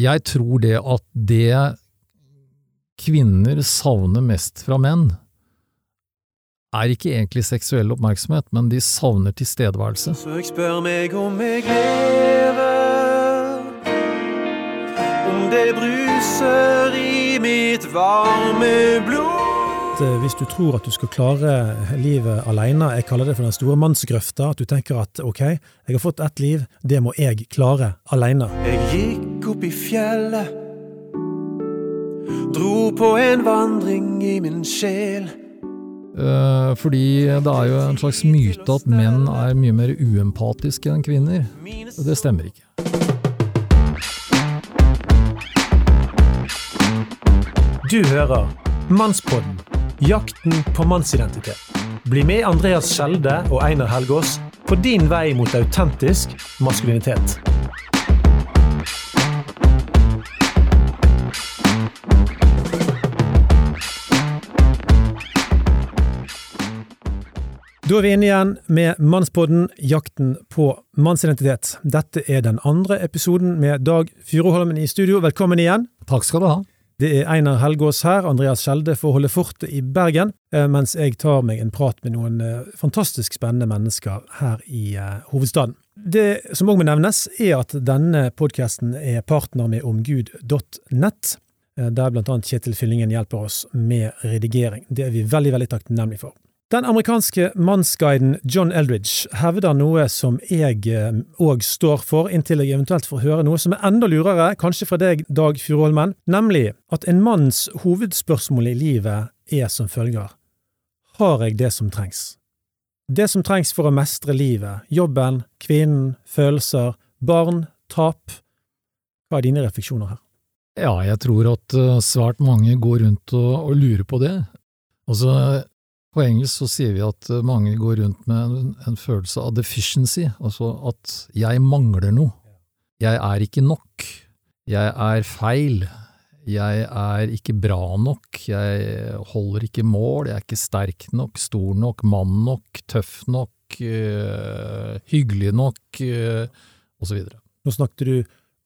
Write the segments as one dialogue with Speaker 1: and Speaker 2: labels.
Speaker 1: Jeg tror det at det kvinner savner mest fra menn, er ikke egentlig seksuell oppmerksomhet, men de savner tilstedeværelse.
Speaker 2: Så jeg spør meg om jeg lever, om det bruser i mitt varme blod.
Speaker 3: Eh, Hvis du tror at du skal klare livet alene, jeg kaller det for den store mannsgrøfta, at du tenker at ok, jeg har fått ett liv, det må jeg klare alene.
Speaker 2: Jeg gikk opp i fjellet, dro på en vandring i min sjel.
Speaker 1: Uh, fordi det er jo en slags myte at menn er mye mer uempatiske enn kvinner. Og det stemmer ikke.
Speaker 3: Du hører Mannspodden, jakten på mannsidentitet. Bli med Andreas Skjelde og Einar Helgaas på din vei mot autentisk maskulinitet. Da er vi inne igjen med Mannspodden, jakten på mannsidentitet. Dette er den andre episoden med Dag Furuholmen i studio. Velkommen igjen.
Speaker 1: Takk skal du ha.
Speaker 3: Det er Einar Helgaas her, Andreas Skjelde får holde fortet i Bergen, eh, mens jeg tar meg en prat med noen eh, fantastisk spennende mennesker her i eh, hovedstaden. Det som òg må nevnes, er at denne podkasten er partner med omgud.nett, der annet Kjetil Fyllingen hjelper oss med redigering. Det er vi veldig, veldig takknemlige for. Den amerikanske mannsguiden John Eldridge hevder noe som jeg òg står for, inntil jeg eventuelt får høre noe som er enda lurere, kanskje fra deg, Dag Furuholmen, nemlig at en manns hovedspørsmål i livet er som følger Har jeg det som trengs? Det som trengs for å mestre livet, jobben, kvinnen, følelser, barn, tap. Hva er dine refleksjoner her?
Speaker 1: Ja, jeg tror at eh, svært mange går rundt og, og lurer på det. Altså, på engelsk så sier vi at eh, mange går rundt med en, en følelse av deficiency, altså at jeg mangler noe. Jeg er ikke nok. Jeg er feil. Jeg er ikke bra nok. Jeg holder ikke mål. Jeg er ikke sterk nok, stor nok, mann nok, tøff nok, øh, hyggelig nok, øh, osv.
Speaker 3: Nå snakket du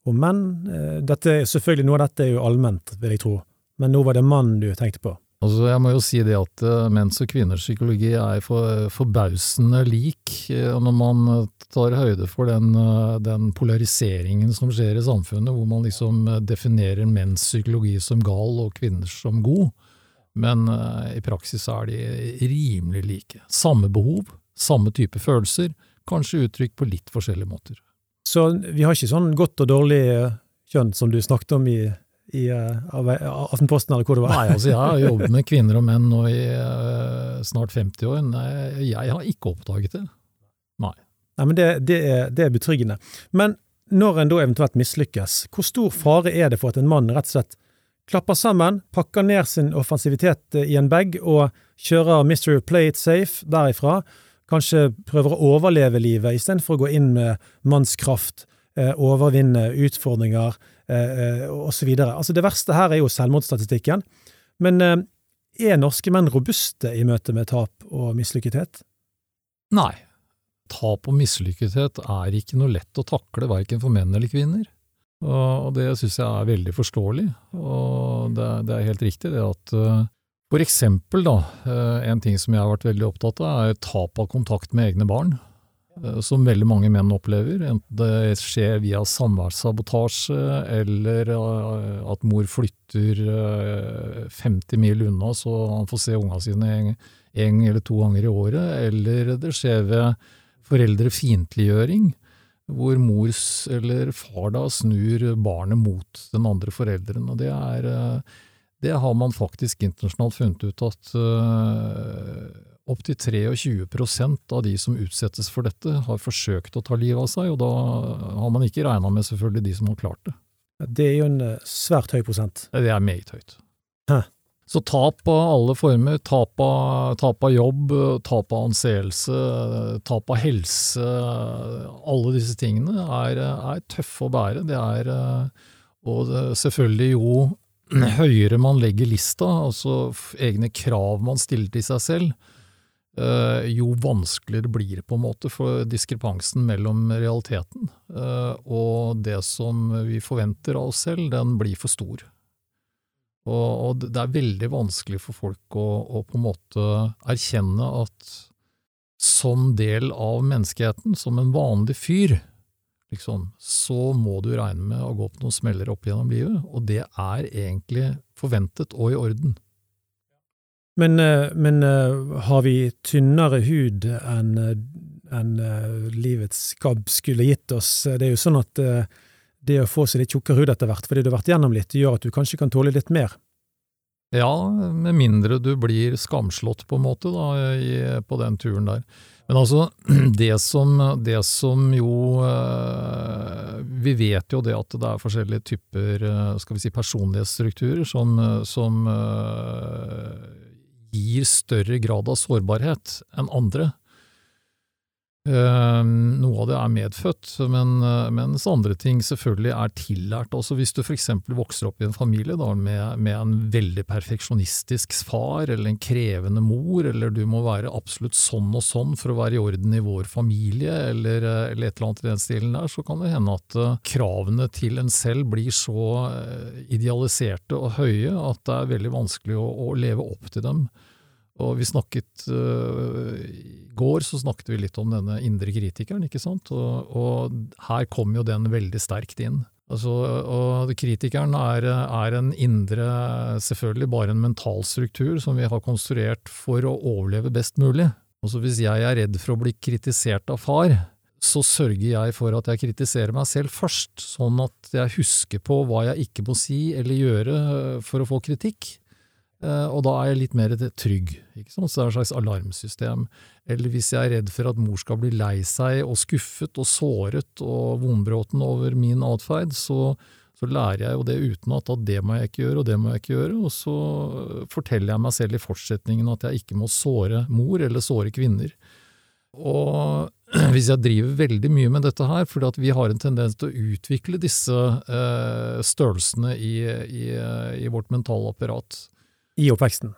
Speaker 3: om menn. Eh, Dette, selvfølgelig, Noe av dette er jo allment, vil jeg tro, men nå var det mann du tenkte på.
Speaker 1: Altså, jeg må jo si det at uh, menns og kvinners psykologi er for, forbausende lik, uh, når man uh, tar høyde for den, den polariseringen som skjer i samfunnet, hvor man liksom definerer menns psykologi som gal og kvinners som god. Men i praksis er de rimelig like. Samme behov, samme type følelser, kanskje uttrykt på litt forskjellige måter.
Speaker 3: Så vi har ikke sånn godt og dårlig eh, kjønn som du snakket om i, i eh, av- av Aftenposten, eller hvor det var?
Speaker 1: Nei, altså jeg har jobbet med kvinner og menn nå i uh, snart 50 år. Nei, jeg har ikke oppdaget det. Nei.
Speaker 3: Nei, men det, det, er, det er betryggende. Men når en da eventuelt mislykkes, hvor stor fare er det for at en mann rett og slett klapper sammen, pakker ned sin offensivitet eh, i en bag og kjører Mr. Play it safe derifra, kanskje prøver å overleve livet istedenfor å gå inn med mannskraft, eh, overvinne utfordringer eh, eh, osv. Altså det verste her er jo selvmordsstatistikken. Men eh, er norske menn robuste i møte med tap og mislykkethet?
Speaker 1: Nei. Tap og mislykkethet er ikke noe lett å takle, verken for menn eller kvinner. Og det syns jeg er veldig forståelig, og det, er- det er helt riktig det at eh, for eksempel, da, eh, en ting som jeg har vært veldig opptatt av, er tap av kontakt med egne barn. Eh, Som veldig mange menn opplever, enten det skjer via samværssabotasje, eller eh, at mor flytter eh, 50 mil unna så han får se unga sine en, eller to ganger i året, eller det skjer ved foreldrefiendtliggjøring, hvor mors eller far da snur barnet mot den andre forelderen. Og det er eh, det har man faktisk internasjonalt funnet ut at opptil 23% av de som utsettes for dette, har forsøkt å ta livet av seg, og da har man ikke regna med selvfølgelig de som har klart det.
Speaker 3: Det er jo en eh, svært høy prosent.
Speaker 1: Det er meget høyt.
Speaker 3: Hæ.
Speaker 1: Så tap av alle former, tap av, tap av jobb, tap av anseelse, tap av helse, alle disse tingene er, er tøffe å bære. Det er, eh, og det, selvfølgelig jo høyere man legger lista, altså egne krav man stiller til seg selv, jo vanskeligere blir det på en måte for diskrepansen mellom realiteten eh, og det som vi forventer av oss selv, den blir for stor. Og det er veldig vanskelig for folk å, å på en måte erkjenne at som del av menneskeheten, som en vanlig fyr, liksom, så må du regne med å gå på noen smeller opp gjennom livet, og det er egentlig forventet og i orden.
Speaker 3: Men, eh, men eh, har vi tynnere hud enn en eh, livets gabb skulle gitt oss? Det er jo sånn at det å få seg litt tjukkere hud etter hvert, fordi du har vært gjennom litt, gjør at du kanskje kan tåle litt mer?
Speaker 1: Ja, med mindre du blir skamslått, på en måte, da, i, på den turen der. Men altså, det som, det som, jo Vi vet jo det at det er forskjellige typer skal vi si, personlighetsstrukturer som, som gir større grad av sårbarhet enn andre. Ehm, noe av det er medfødt, men, eh, mens andre ting selvfølgelig er tillært. Også hvis du f.eks. vokser opp i en familie da, med, med, en veldig perfeksjonistisk far, eller en krevende mor, eller du må være absolutt sånn og sånn for å være i orden i vår familie, eller, eh, eller et eller annet i den stilen der, så kan det hende at uh, kravene til en selv blir så idealiserte og høye at det er veldig vanskelig å, å leve opp til dem. Og vi snakket uh, I går så snakket vi litt om denne indre kritikeren, ikke sant, og, og her kom jo den veldig sterkt inn. Altså, og kritikeren er, er, en indre, selvfølgelig bare en mental struktur som vi har konstruert for å overleve best mulig. Altså hvis jeg er redd for å bli kritisert av far, så sørger jeg for at jeg kritiserer meg selv først, sånn at jeg husker på hva jeg ikke må si eller gjøre for å få kritikk. Eh, og da er jeg litt mer trygg, ikke sant? så det er et slags alarmsystem. Eller hvis jeg er redd for at mor skal bli lei seg og skuffet og såret og vondbråten over min atferd, så, så, lærer jeg jo det uten at, det må jeg ikke gjøre, og det må jeg ikke gjøre, og så forteller jeg meg selv i fortsetningen at jeg ikke må såre mor eller såre kvinner. Og hvis jeg driver veldig mye med dette her, at vi har en tendens til å utvikle disse eh, størrelsene i, i, i vårt mentale apparat,
Speaker 3: i oppveksten?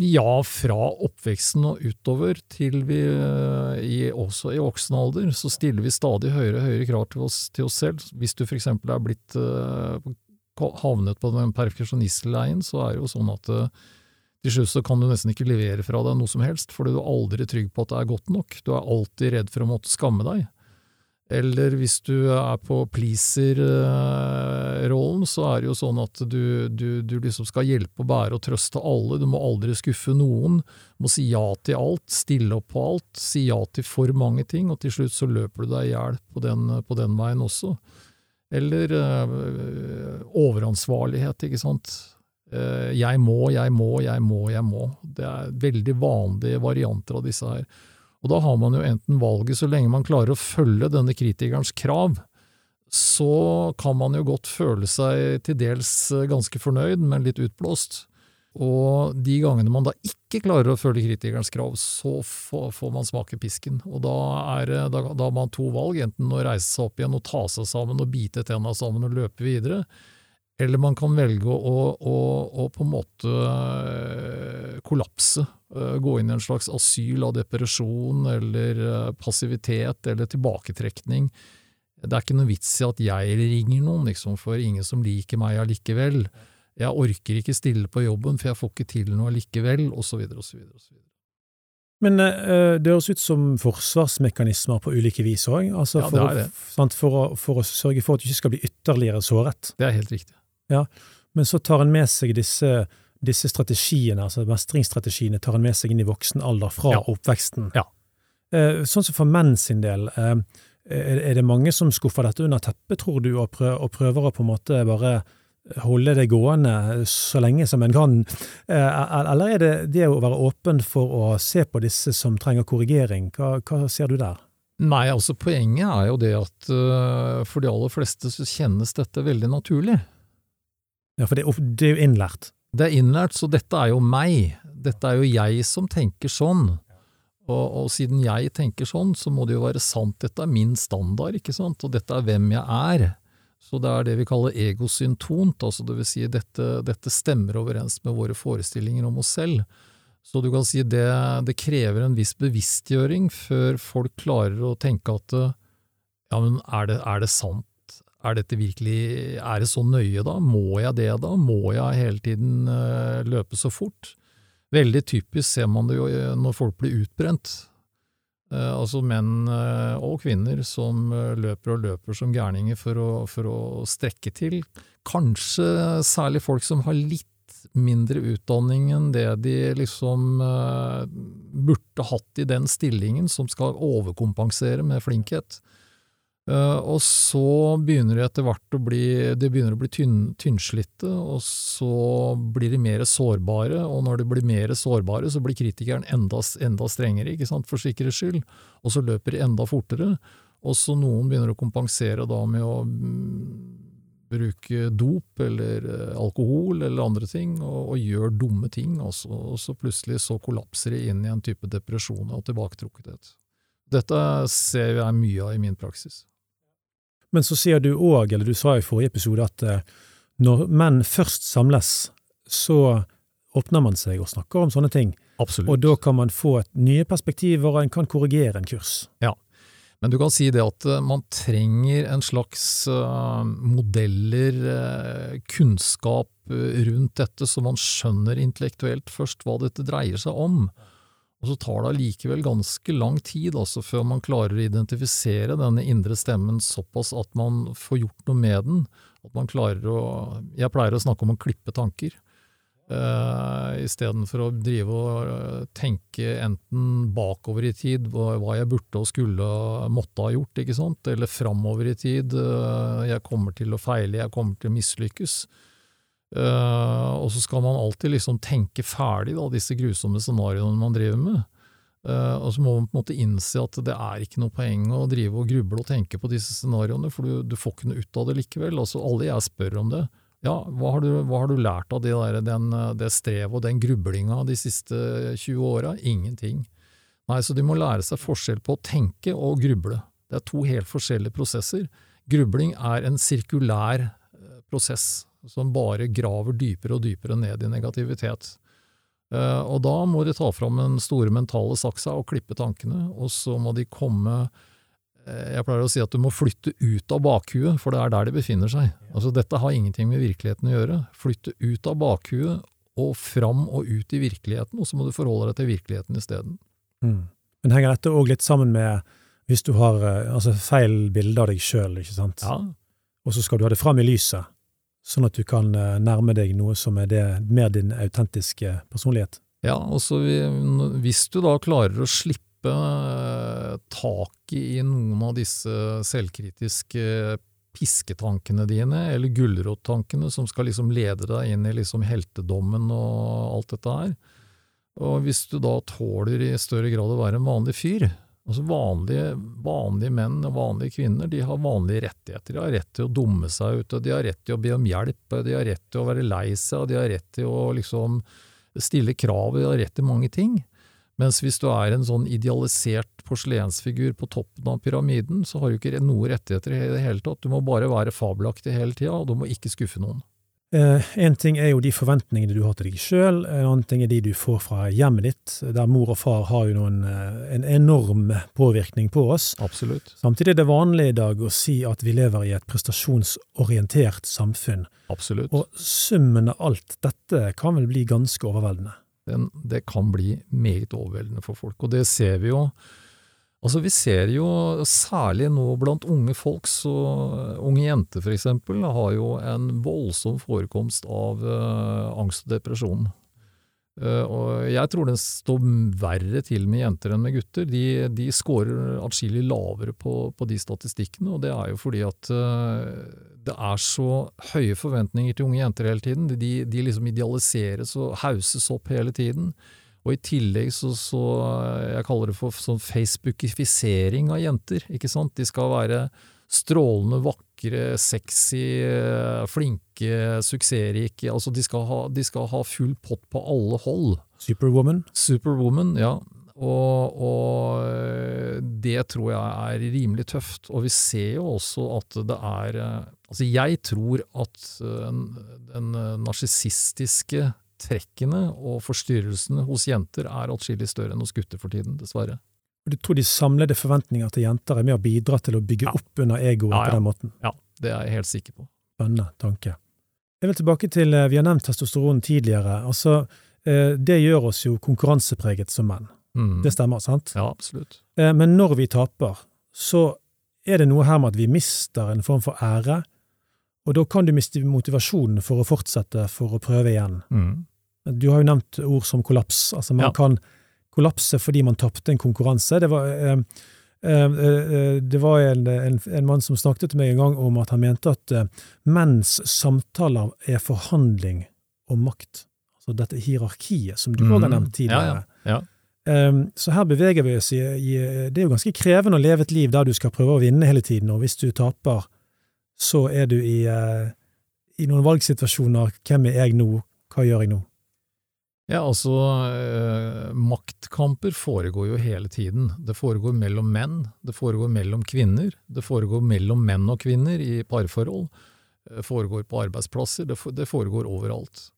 Speaker 1: Ja, fra oppveksten og utover til vi eh, i, også i voksen alder, så stiller vi stadig høyere og høyere krav til oss, til oss selv. Hvis du for eksempel er blitt uh, havnet på den perfeksjonistleien, så er det jo sånn at uh, til slutt så kan du nesten ikke levere fra deg noe som helst, fordi du er aldri trygg på at det er godt nok. Du er alltid redd for å måtte skamme deg. Eller hvis du er på pleaser-rollen, så er det jo sånn at du, du, du, liksom skal hjelpe og bære og trøste alle, du må aldri skuffe noen, du må si ja til alt, stille opp på alt, si ja til for mange ting, og til slutt så løper du deg i hjel på, på, den veien også. Eller øh, overansvarlighet, ikke sant. Uh, jeg må, jeg må, jeg må, jeg må. Det er veldig vanlige varianter av disse her. Og da har man jo enten valget, så lenge man klarer å følge denne kritikerens krav, så kan man jo godt føle seg til dels eh, ganske fornøyd, men litt utblåst. Og de gangene man da ikke klarer å følge kritikerens krav, så får man smake pisken. Og da, er, da, da har man to valg, enten å reise seg opp igjen og ta seg sammen og bite tenna sammen og løpe videre, eller man kan velge å, å, å på en måte eh, kollapse Eh, gå inn i en slags asyl av depresjon eller eh, passivitet eller tilbaketrekning. Det er ikke noe vits i at jeg ringer noen, liksom, for ingen som liker meg allikevel. Jeg orker ikke stille på jobben, for jeg får ikke til noe allikevel, osv., osv..
Speaker 3: Men uh, det høres ut som forsvarsmekanismer på ulike vis òg, altså ja, for, for, for, å, sørge for at du ikke skal bli ytterligere såret.
Speaker 1: Det er helt riktig.
Speaker 3: Ja, Men så tar en med seg disse disse strategiene, altså mestringsstrategiene, tar en med seg inn i voksen alder fra ja. oppveksten.
Speaker 1: Ja.
Speaker 3: Eh, sånn som for menn sin del, eh, er det mange som skuffer dette under teppet, tror du, og prøver å på en måte bare holde det gående så lenge som en kan, eh, eller er det det å være åpen for å se på disse som trenger korrigering? Hva, hva ser du der?
Speaker 1: Nei, altså poenget er jo det at for de aller fleste så kjennes dette veldig naturlig.
Speaker 3: Ja, for det, det er jo innlært.
Speaker 1: Det er innlært, så dette er jo meg. Dette er jo jeg som tenker sånn. Og, og, siden jeg tenker sånn, så må det jo være sant. Dette er min standard, ikke sant, og dette er hvem jeg er. Så det er det vi kaller egosyntont, altså det vil si dette, dette stemmer overens med våre forestillinger om oss selv. Så du kan si det, det krever en viss bevisstgjøring før folk klarer å tenke at ja, men er det, er det sant? Er dette virkelig Er det så nøye, da? Må jeg det, da? Må jeg hele tiden uh, løpe så fort? Veldig typisk ser man det jo når folk blir utbrent. Uh, altså menn og kvinner som løper og løper som gærninger for å, for å strekke til. Kanskje særlig folk som har litt mindre utdanning enn det de liksom burde hatt i den stillingen, som skal overkompensere med flinkhet. Uh, og så begynner de etter hvert å bli de begynner å bli tynn, tynnslitte, og så blir de mer sårbare, og når de blir mer sårbare, så blir kritikeren enda, enda strengere, ikke sant, for sikkerhets skyld, og så løper de enda fortere. Og så noen begynner å kompensere da med å mm, bruke dop eller eh, alkohol eller andre ting, og, og gjør dumme ting, også, og så plutselig så kollapser de inn i en type depresjon og tilbaketrukkethet. Dette ser jeg mye av i min praksis.
Speaker 3: Men så sier du òg, eller du sa i forrige episode, at eh, når menn først samles, så åpner man seg og snakker om sånne ting.
Speaker 1: Absolutt.
Speaker 3: Og da kan man få et nye perspektiver, og en kan korrigere en kurs.
Speaker 1: Ja, men du kan si det at eh, man trenger en slags uh, modeller, kunnskap rundt dette, så man skjønner intellektuelt først hva dette dreier seg om. Og så tar det allikevel ganske lang tid altså, før man klarer å identifisere denne indre stemmen såpass at man får gjort noe med den. At man klarer å Jeg pleier å snakke om å klippe tanker. Uh, Istedenfor å drive og uh, tenke enten bakover i tid, hva, jeg burde og skulle og måtte ha gjort, ikke sant, eller framover i tid, uh, jeg kommer til å feile, jeg kommer til å mislykkes. Uh, og så skal man alltid liksom tenke ferdig da, disse grusomme scenarioene man driver med. og så må man på en måte innse at det er ikke noe poeng å drive og gruble og tenke på disse scenarioene, for du, du får ikke noe ut av det likevel. Altså, alle jeg spør om det, ja, hva har, du, hva har du, lært av det, der, det strevet og den grublinga de siste 20 åra? Ingenting. Nei, så de må lære seg forskjell på å tenke og gruble. Det er to helt forskjellige prosesser. Grubling er en sirkulær eh, prosess som bare graver dypere og dypere ned i negativitet. Eh, og da må de ta fram den store mentale saksa og klippe tankene, og så må de komme Eh, jeg pleier å si at du må flytte ut av bakhuet, for det er der de befinner seg. Altså Dette har ingenting med virkeligheten å gjøre. Flytte ut av bakhuet og fram og ut i virkeligheten, og så må du forholde deg til virkeligheten isteden.
Speaker 3: Mm. Men henger dette òg litt sammen med hvis du har eh, altså, feil bilde av deg sjøl, ikke sant,
Speaker 1: ja.
Speaker 3: og så skal du ha det fram i lyset, sånn at du kan eh, nærme deg noe som er det, mer din autentiske personlighet?
Speaker 1: Ja, altså hvis du da klarer å slippe slippe taket i noen av disse selvkritiske pisketankene dine, eller gulrottankene som skal liksom lede deg inn i liksom heltedommen og alt dette her. Og hvis du da tåler i større grad å være en vanlig fyr, altså vanlige, vanlige menn og vanlige kvinner, de har vanlige rettigheter. De har rett til å dumme seg ut, og de har rett til å be om hjelp, de har rett til å være lei seg, og de har rett til å liksom stille krav, de har rett til mange ting. Mens hvis du er en sånn idealisert porselensfigur på toppen av pyramiden, så har du ikke noen rettigheter i det hele tatt. Du må bare være fabelaktig hele tida, og du må ikke skuffe noen.
Speaker 3: Eh, en ting er jo de forventningene du har til deg sjøl, en annen ting er de du får fra hjemmet ditt, der mor og far har jo noen, eh, en enorm påvirkning på oss.
Speaker 1: Absolutt.
Speaker 3: Samtidig er det vanlig i dag å si at vi lever i et prestasjonsorientert samfunn.
Speaker 1: Absolutt.
Speaker 3: Og summen av alt dette kan vel bli ganske overveldende?
Speaker 1: den, det kan bli meget overveldende for folk. Og det ser vi jo. Altså Vi ser jo særlig nå blant unge folk, så unge jenter f.eks. har jo en voldsom forekomst av uh, angst og depresjon. Uh, og jeg tror det står verre til med jenter enn med gutter. De, de scorer atskillig lavere på, på, de statistikkene, og det er jo fordi at uh, det er så høye forventninger til unge jenter hele tiden. De, de liksom idealiseres og hauses opp hele tiden. Og i tillegg så, så Jeg kaller det for sånn facebookifisering av jenter. ikke sant? De skal være strålende, vakre, sexy, flinke, suksessrike. Altså, de skal, ha, de skal ha full pott på alle hold.
Speaker 3: Superwoman?
Speaker 1: Superwoman, ja. Og, og, det tror jeg er rimelig tøft. Og vi ser jo også at det er Altså, jeg tror at den narsissistiske trekkene og forstyrrelsene hos jenter er atskillig større enn hos gutter for tiden, dessverre.
Speaker 3: Du tror de samlede forventninger til jenter er med å bidra til å bygge
Speaker 1: Ja.
Speaker 3: opp under egoet
Speaker 1: Ja, ja.
Speaker 3: på den måten?
Speaker 1: Ja, det er jeg helt sikker på.
Speaker 3: Spennende tanke. Jeg vil tilbake til, eh, Vi har nevnt testosteron tidligere. altså eh, Det gjør oss jo konkurransepreget som menn.
Speaker 1: Mm.
Speaker 3: Det stemmer, sant?
Speaker 1: Ja, absolutt.
Speaker 3: Eh, Men når vi taper, så er det noe her med at vi mister en form for ære, og da kan du miste motivasjonen for å fortsette, for å prøve igjen.
Speaker 1: Mm.
Speaker 3: Du har jo nevnt ord som kollaps. Altså man
Speaker 1: Ja.
Speaker 3: kan kollapse fordi man tapte en konkurranse. Det var, eh, eh, eh, det var en, en, en mann som snakket til meg en gang om at han mente at eh, menns samtaler er forhandling om makt. Altså dette hierarkiet som du òg har
Speaker 1: Mm.
Speaker 3: nevnt tidligere.
Speaker 1: Ja, ja.
Speaker 3: Um, så her beveger vi oss i, i Det er jo ganske krevende å leve et liv der du skal prøve å vinne hele tiden, og hvis du taper, så er du i, uh, i noen valgsituasjoner. Hvem er jeg nå? Hva gjør jeg nå?
Speaker 1: Ja, altså, eh, maktkamper foregår jo hele tiden. Det foregår mellom menn, det foregår mellom kvinner, det foregår mellom menn og kvinner i parforhold, det foregår på arbeidsplasser, det, foregår overalt.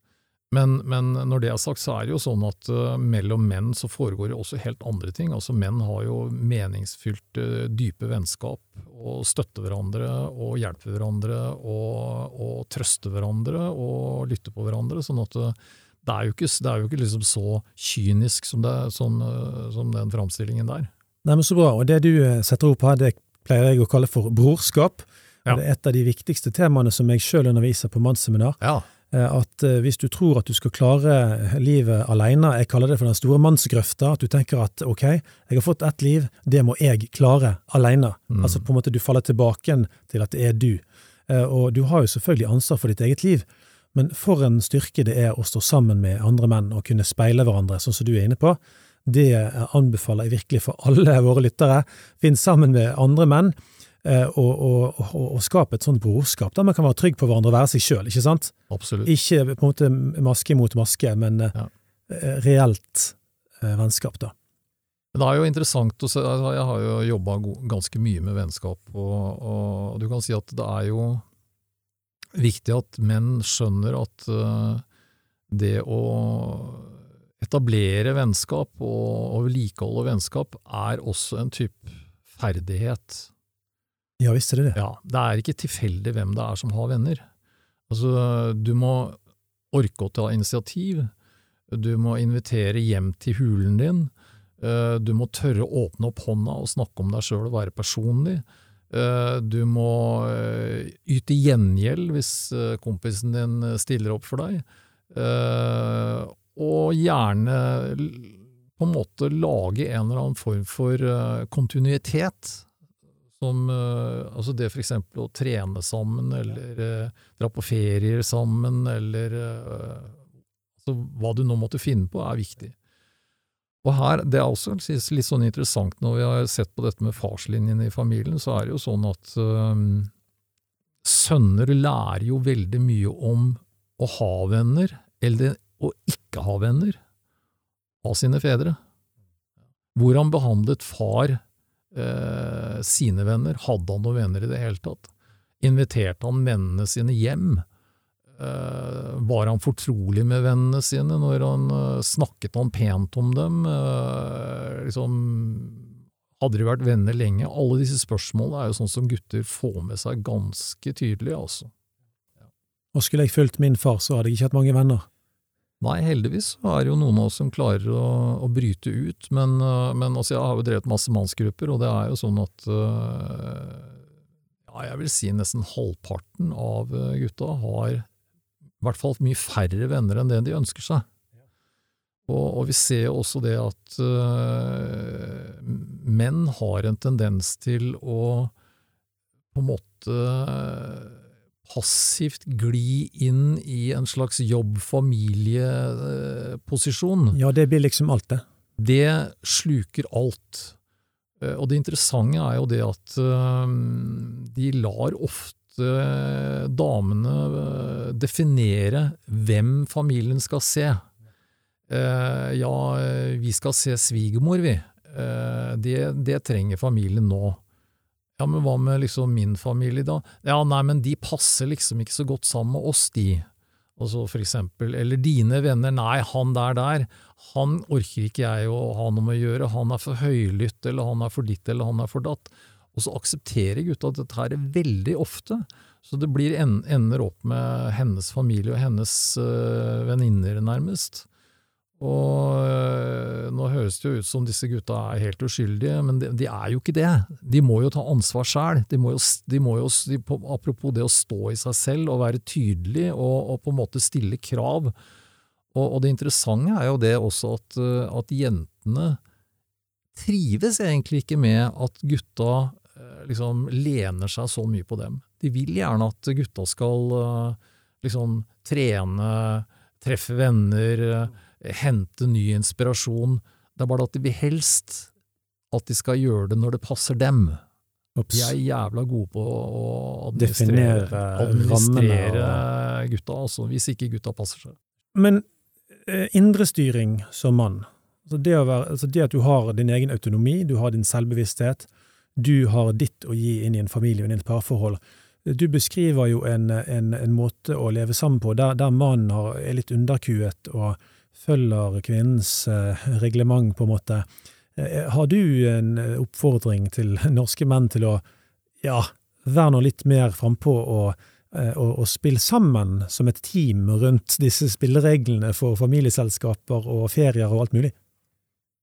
Speaker 1: Men, men når det er sagt, så er det jo sånn at uh, mellom menn så foregår det også helt andre ting. Altså Menn har jo meningsfylte, dype vennskap, og støtter hverandre, og hjelper hverandre, og, og trøster hverandre, og lytter på hverandre. sånn at eh, det er jo ikke, det er jo ikke liksom så kynisk som, det, som, eh, som den framstillingen der.
Speaker 3: Nei, men Så bra. Og det du eh, setter opp her, det pleier jeg å kalle for brorskap.
Speaker 1: Ja.
Speaker 3: Det er et av de viktigste temaene som jeg sjøl underviser på mannsseminar.
Speaker 1: Ja.
Speaker 3: Eh, At hvis du tror at du skal klare livet alene, jeg kaller det for den store mannsgrøfta, at du tenker at ok, jeg har fått ett liv, det må jeg klare alene.
Speaker 1: Mm.
Speaker 3: Altså på en måte du faller tilbake til at det er du. Og du har jo selvfølgelig ansvar for ditt eget liv, men for en styrke det er å stå sammen med andre menn og kunne speile hverandre, sånn som du er inne på. Det anbefaler jeg virkelig for alle våre lyttere. Finn sammen med andre menn, eh, og, og, og, og skap et sånt brorskap der man kan være trygg på hverandre og være seg sjøl, ikke sant?
Speaker 1: Absolutt.
Speaker 3: Ikke på en måte maske mot maske, men eh,
Speaker 1: Ja.
Speaker 3: eh, reelt vennskap, da.
Speaker 1: Det er jo interessant å se, altså, jeg har jo jobba ganske mye med vennskap, og, og du kan si at det er jo viktig at menn skjønner at eh, det å etablere vennskap og, vedlikeholde vennskap er også en type ferdighet.
Speaker 3: Ja visst er det det.
Speaker 1: Ja, det er ikke tilfeldig hvem det er som har venner. Altså, du må orke å ta initiativ, du må invitere hjem til hulen din, eh, du må tørre å åpne opp hånda og snakke om deg sjøl og være personlig. Eh, Du må eh, yte gjengjeld hvis eh, kompisen din stiller opp for deg, og gjerne på en måte lage en eller annen form for kontinuitet. Som altså det for eksempel å trene sammen, eller dra på ferier sammen, eller altså hva du nå måtte finne på, er viktig. Og her, Det er også litt sånn interessant når vi har sett på dette med farslinjen i familien, så er det jo sånn at øh, sønner lærer jo veldig mye om å ha venner, eller å ikke ha venner, av sine fedre. Hvordan behandlet far øh, sine venner? Hadde han noen venner i det hele tatt? Inviterte han vennene sine hjem? Eh, var han fortrolig med vennene sine når han eh, snakket han pent om dem? Eh, liksom, hadde de vært venner lenge? Alle disse spørsmålene er jo sånn som gutter får med seg ganske tydelig, altså.
Speaker 3: Og skulle jeg fulgt min far, så hadde jeg ikke hatt mange venner.
Speaker 1: Nei, heldigvis så er det jo noen av oss som klarer å, å bryte ut, men, men altså, jeg har jo drevet masse mannsgrupper, og det er jo sånn at ja, jeg vil si nesten halvparten av gutta har i hvert fall mye færre venner enn det de ønsker seg. Og, og vi ser jo også det at uh, menn har en tendens til å på en måte passivt gli inn i en slags jobb-familie-posisjon.
Speaker 3: Ja, det blir liksom alt, det.
Speaker 1: Det sluker alt. Eh, Og det interessante er jo det at eh, de lar ofte damene eh, definere hvem familien skal se. Eh, Ja, eh, vi skal se svigermor, vi. Eh, Det, det trenger familien nå. Ja, men hva med liksom min familie da? Ja, nei, men de passer liksom ikke så godt sammen med oss, de. Altså for eksempel, eller dine venner, nei, han der der, han orker ikke jeg å ha noe med å gjøre, han er for høylytt, eller han er for ditt, eller han er for datt. Og så aksepterer gutta dette her veldig ofte, så det blir en, ender opp med hennes familie og hennes øh, venninner, nærmest. Og øh, nå høres det jo ut som disse gutta er helt uskyldige, men de, de er jo ikke det. De må jo ta ansvar sjæl. Apropos det å stå i seg selv og være tydelig og, og på en måte stille krav. Og, og, det interessante er jo det også at, øh, at jentene trives egentlig ikke med at gutta liksom lener seg så mye på dem. De vil gjerne at gutta skal liksom trene, treffe venner hente ny inspirasjon. Det er bare at de vil helst at de skal gjøre det når det passer dem. Ups. De er jævla gode på å administrere, administrere gutta, altså, hvis ikke gutta passer seg.
Speaker 3: Men indre indrestyring som mann, altså det, være, altså det, at du har din egen autonomi, du har din selvbevissthet, du har ditt å gi inn i en familie og inn i et parforhold. Du beskriver jo en, en, en måte å leve sammen på der, der mannen er litt underkuet og følger kvinnens eh, reglement, på en måte. Eh, har du en eh, oppfordring til norske menn til å ja, være nå litt mer frampå og, og, og spille sammen som et team rundt disse spillereglene for familieselskaper og ferier og alt mulig?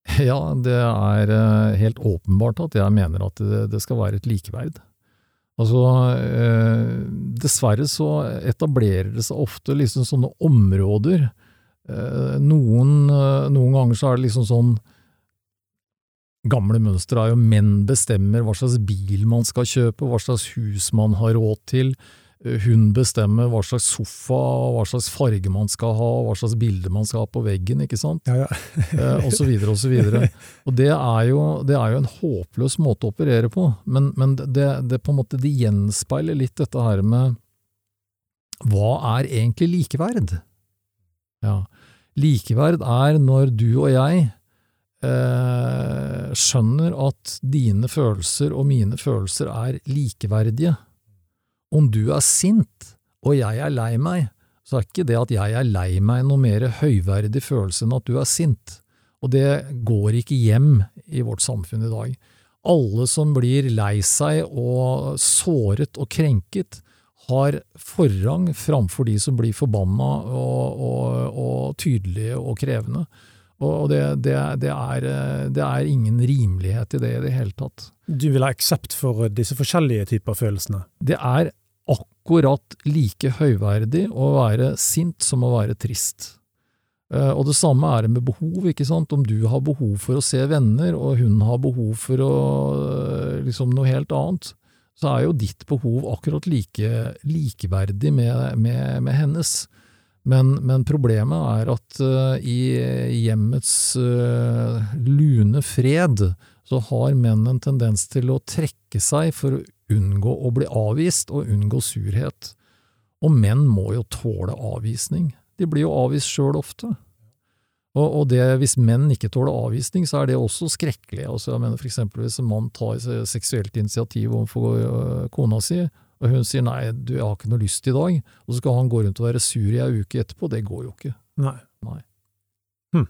Speaker 1: Ja, det er helt åpenbart at jeg mener at det, skal være et likeverd. Altså, eh, dessverre så etablerer det seg ofte liksom sånne områder Eh, noen, eh, noen ganger så er det liksom sånn Gamle mønstre er jo menn bestemmer hva slags bil man skal kjøpe, hva slags hus man har råd til. Eh, hun bestemmer hva slags sofa, hva slags farge man skal ha, hva slags bilde man skal ha på veggen, ikke sant?
Speaker 3: Ja, ja.
Speaker 1: og så videre og så videre. Og det er, jo, det er jo en håpløs måte å operere på, men, men det, det, på en måte, det gjenspeiler litt dette her med hva er egentlig likeverd? Ja. Likeverd er når du og jeg eh, skjønner at dine følelser og mine følelser er likeverdige. Om du er sint og jeg er lei meg, så er ikke det at jeg er lei meg noe mer høyverdig følelse enn at du er sint. Og det går ikke hjem i vårt samfunn i dag. Alle som blir lei seg og såret og krenket, har forrang framfor de som blir forbanna og, og, og tydelige og krevende. Og det, det, det, er, det, er, ingen rimelighet i det i det hele tatt.
Speaker 3: Du vil ha aksept for disse forskjellige typer følelsene?
Speaker 1: Det er akkurat like høyverdig å være sint som å være trist. Eh, og det samme er det med behov, ikke sant. Om du har behov for å se venner, og hun har behov for å, eh, liksom noe helt annet, så er jo ditt behov akkurat like, likeverdig med, med, med hennes. Men, men, problemet er at uh, i hjemmets uh, lune fred så har menn en tendens til å trekke seg for å unngå å bli avvist og unngå surhet. Og menn må jo tåle avvisning. De blir jo avvist sjøl ofte. Og, det, hvis menn ikke tåler avvisning, så er det også skrekkelig. Altså, jeg mener for eksempel Hvis en mann tar seksuelt initiativ overfor øh, kona si, og hun sier nei, du, jeg har ikke noe lyst i dag, og så skal han gå rundt og være sur i ei uke etterpå, det går jo ikke.
Speaker 3: Nei.
Speaker 1: nei.
Speaker 3: Hm.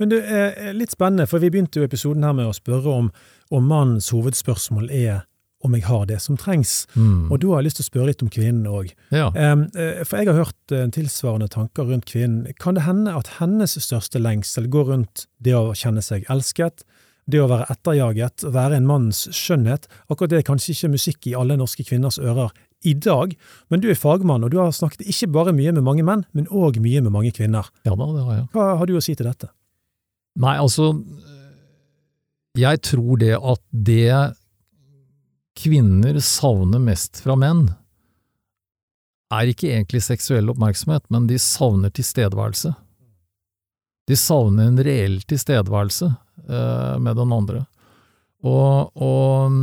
Speaker 3: Men det er litt spennende, for vi begynte jo episoden her med å spørre om, om mannens hovedspørsmål er om jeg har det som trengs. Mm. Og da har jeg lyst til å spørre litt om kvinnen òg.
Speaker 1: Ja.
Speaker 3: Um, for jeg har hørt uh, tilsvarende tanker rundt kvinnen. Kan det hende at hennes største lengsel går rundt det å kjenne seg elsket, det å være etterjaget, være en manns skjønnhet? Akkurat det er kanskje ikke musikk i alle norske kvinners ører i dag, men du er fagmann, og du har snakket ikke bare mye med mange menn, men òg mye med mange kvinner.
Speaker 1: Ja da, det har jeg.
Speaker 3: Hva har du å si til dette?
Speaker 1: Nei, altså, jeg tror det at det kvinner savner mest fra menn, er ikke egentlig seksuell oppmerksomhet, men de savner tilstedeværelse. De savner en reell tilstedeværelse eh, med den andre. Og, og,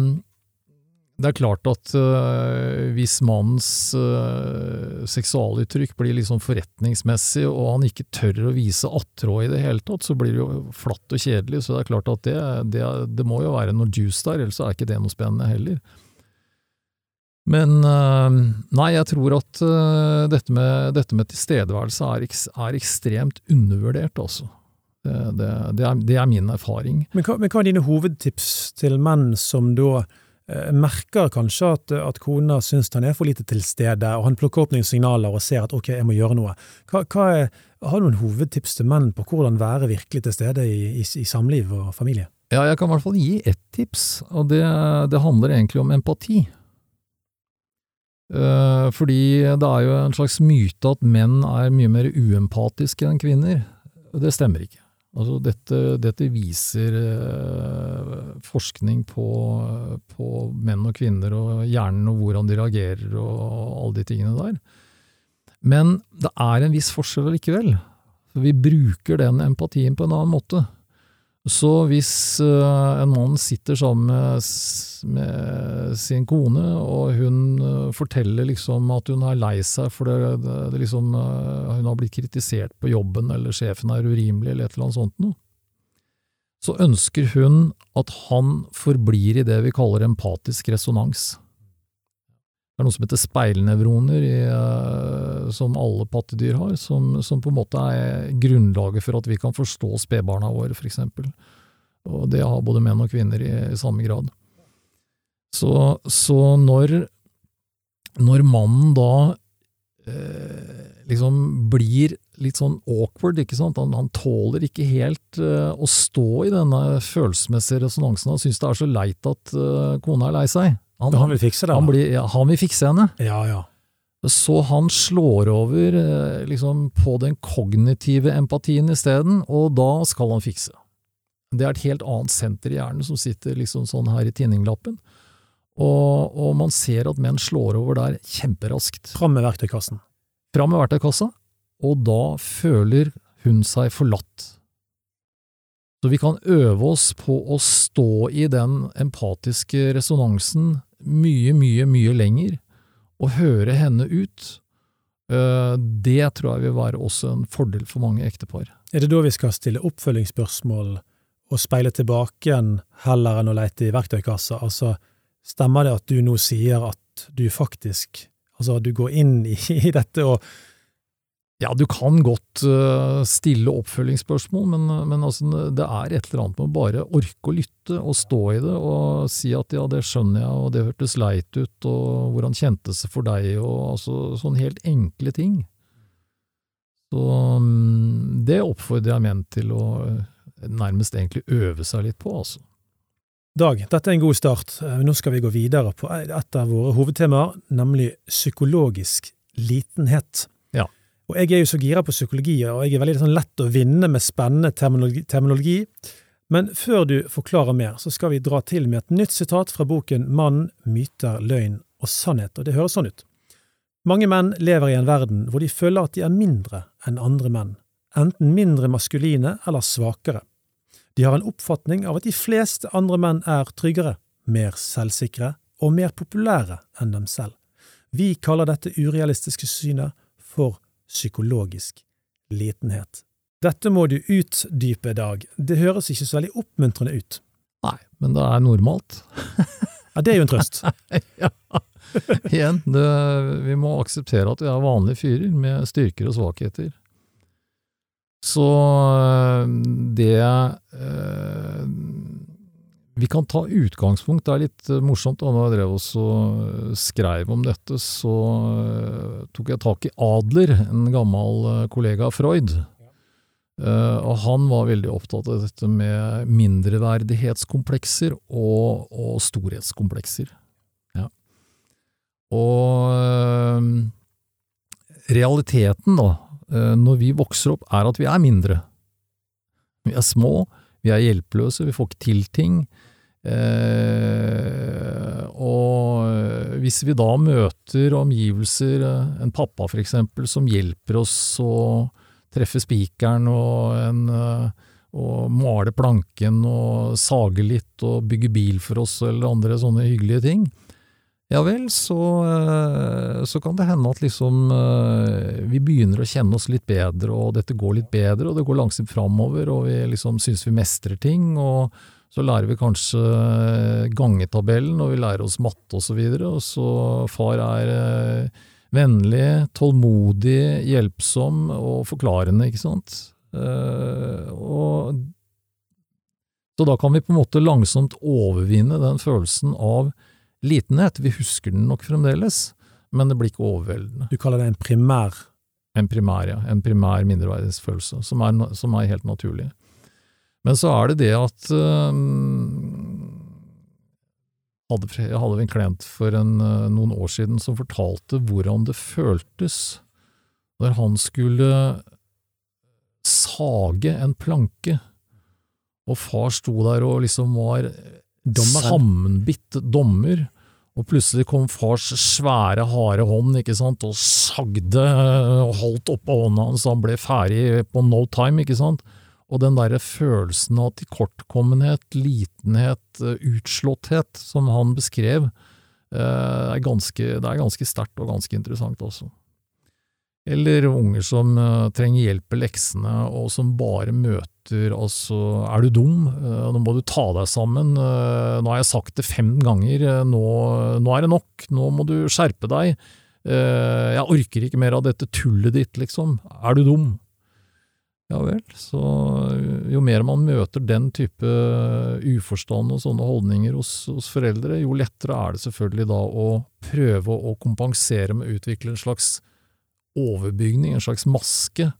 Speaker 1: det er klart at uh, hvis mannens uh, seksualuttrykk blir liksom forretningsmessig, og han ikke tør å vise attråd i det hele tatt, så blir det jo flatt og kjedelig. Så det er klart at det, det, det må jo være noe juice der, ellers er ikke det noe spennende heller. Men øh, nei, jeg tror at øh, dette, med, dette, med, tilstedeværelse er, er ekstremt undervurdert, altså. Det, det, er, er, min erfaring.
Speaker 3: Men hva, men hva, er dine hovedtips til menn som da merker kanskje at, at kona syns han er for lite til stede, og han plukker opp noen signaler og ser at ok, jeg må gjøre noe. Hva, hva er, har du noen hovedtips til menn på hvordan være virkelig til stede i, i, i samliv og familie?
Speaker 1: Ja, jeg kan i hvert fall gi ett tips, og det, det handler egentlig om empati. Uh, fordi det er jo en slags myte at menn er mye mer uempatiske enn kvinner. Det stemmer ikke. Altså dette, dette viser uh, forskning på, på, menn og kvinner og hjernen og hvordan de reagerer og alle de tingene der. Men det er en viss forskjell likevel. Vi bruker den empatien på en annen måte. Så hvis uh, en mann sitter sammen med, sin kone, og hun uh, forteller liksom at hun er lei seg for det, det, det liksom, uh, hun har blitt kritisert på jobben, eller sjefen er urimelig, eller et eller annet sånt noe, så ønsker hun at han forblir i det vi kaller empatisk resonans. Det er noe som heter speilnevroner, i, uh, som alle pattedyr har, som, som, på en måte er grunnlaget for at vi kan forstå spedbarna våre, for eksempel. Og det har både menn og kvinner i, i samme grad. Så, så når, når, mannen da eh, liksom blir litt sånn awkward, ikke sant, han, han tåler ikke helt eh, å stå i denne følelsesmessige resonansen, han syns det er så leit at eh, kona er lei seg.
Speaker 3: Han, han, vil fikse det?
Speaker 1: Han, blir, ja, han vil fikse henne.
Speaker 3: Ja, ja.
Speaker 1: Så han slår over eh, liksom, på den kognitive empatien isteden, og da skal han fikse. Det er et helt annet senter i hjernen som sitter liksom sånn her i tinninglappen. Og, og man ser at menn slår over der kjemperaskt.
Speaker 3: Fram med verktøykassen.
Speaker 1: Fram med verktøykassa, og da føler hun seg forlatt. Så vi kan øve oss på å stå i den empatiske resonansen mye, mye, mye lenger, og høre henne ut, eh, det tror jeg vil være også en fordel for mange ektepar.
Speaker 3: Er det da vi skal stille oppfølgingsspørsmål og speile tilbake igjen heller enn å leite i verktøykassa? Altså, stemmer det at du nå sier at du faktisk Altså, du går inn i dette og
Speaker 1: ja, du kan godt uh, stille oppfølgingsspørsmål, men, men altså, det er et eller annet med å bare orke å lytte og stå i det og si at ja, det skjønner jeg, og det hørtes leit ut, og hvordan kjentes det for deg, og altså sånne helt enkle ting. Så um, det oppfordrer jeg menn til å uh, nærmest egentlig øve seg litt på, altså.
Speaker 3: Dag, dette er en god start. Eh, nå skal vi gå videre på et av våre hovedtemaer, nemlig psykologisk litenhet. Og jeg er jo så gira på psykologi, og jeg er veldig sånn lett å vinne med spennende terminologi, terminologi. Men før du forklarer mer, så skal vi dra til med et nytt sitat fra boken Mann, myter, løgn og sannhet, og det høres sånn ut. Mange menn lever i en verden hvor de føler at de er mindre enn andre menn, enten mindre maskuline eller svakere. De har en oppfatning av at de fleste andre menn er tryggere, mer selvsikre og mer populære enn dem selv. Vi kaller dette urealistiske synet for psykologisk litenhet. Dette må du utdype, Dag. Det høres ikke så veldig oppmuntrende ut.
Speaker 1: Nei, men det er normalt.
Speaker 3: ja, det er jo en trøst.
Speaker 1: ja. Igjen, det, vi må akseptere at vi er vanlige fyrer med styrker og svakheter. Så øh, det øh, vi kan ta utgangspunkt, det er litt uh, morsomt, da jeg drev også uh, skrev om dette, så uh, tok jeg tak i Adler, en gammel kollega av Freud. og han var veldig opptatt av dette med mindreverdighetskomplekser og, og storhetskomplekser. Ja. Og realiteten, da, når vi vokser opp, er at vi er mindre. Vi er små, vi er hjelpeløse, vi får ikke til ting. Eh, og hvis vi da møter omgivelser, eh, en pappa for eksempel, som hjelper oss å treffe spikeren og, en, eh, og male planken og sage litt og bygge bil for oss eller andre sånne hyggelige ting, ja vel, så, eh, så, kan det hende at liksom vi begynner å kjenne oss litt bedre, og dette går litt bedre, og det går langsomt framover, og vi liksom syns vi mestrer ting, og Så lærer vi kanskje gangetabellen, og vi lærer oss matte og så videre, og så far er eh, vennlig, tålmodig, hjelpsom og forklarende, ikke sant. Eh, og så da kan vi på en måte langsomt overvinne den følelsen av litenhet. Vi husker den nok fremdeles, men det blir ikke overveldende.
Speaker 3: Du kaller det en primær
Speaker 1: En primær, ja. En primær mindreverdighetsfølelse, som som er helt naturlig. Men så er det det at øhm, hadde, Jeg hadde en klient for en, øh, noen år siden som fortalte hvordan det føltes når han skulle sage en planke, og far sto der og liksom var. Sammenbitt dommer, og plutselig kom fars svære, harde hånd ikke sant, og sagde øh, og holdt oppå hånda hans, han ble ferdig på no time, ikke sant. Og den derre følelsen av tilkortkommenhet, litenhet, øh, utslåtthet, som han beskrev, øh, er ganske, det er ganske sterkt og ganske interessant også. Eller unger som øh, trenger hjelp med leksene, og som bare møter altså Er du dum? Eh, Nå må du ta deg sammen. Eh, Nå har jeg sagt det fem ganger. Eh, Nå, nå er det nok. Nå må du skjerpe deg. Eh, Jeg orker ikke mer av dette tullet ditt, liksom. Er du dum? Ja vel. Så jo mer man møter den type uforstand og sånne holdninger hos, hos foreldre, jo lettere er det selvfølgelig da å prøve å kompensere med å utvikle en slags overbygning, en slags maske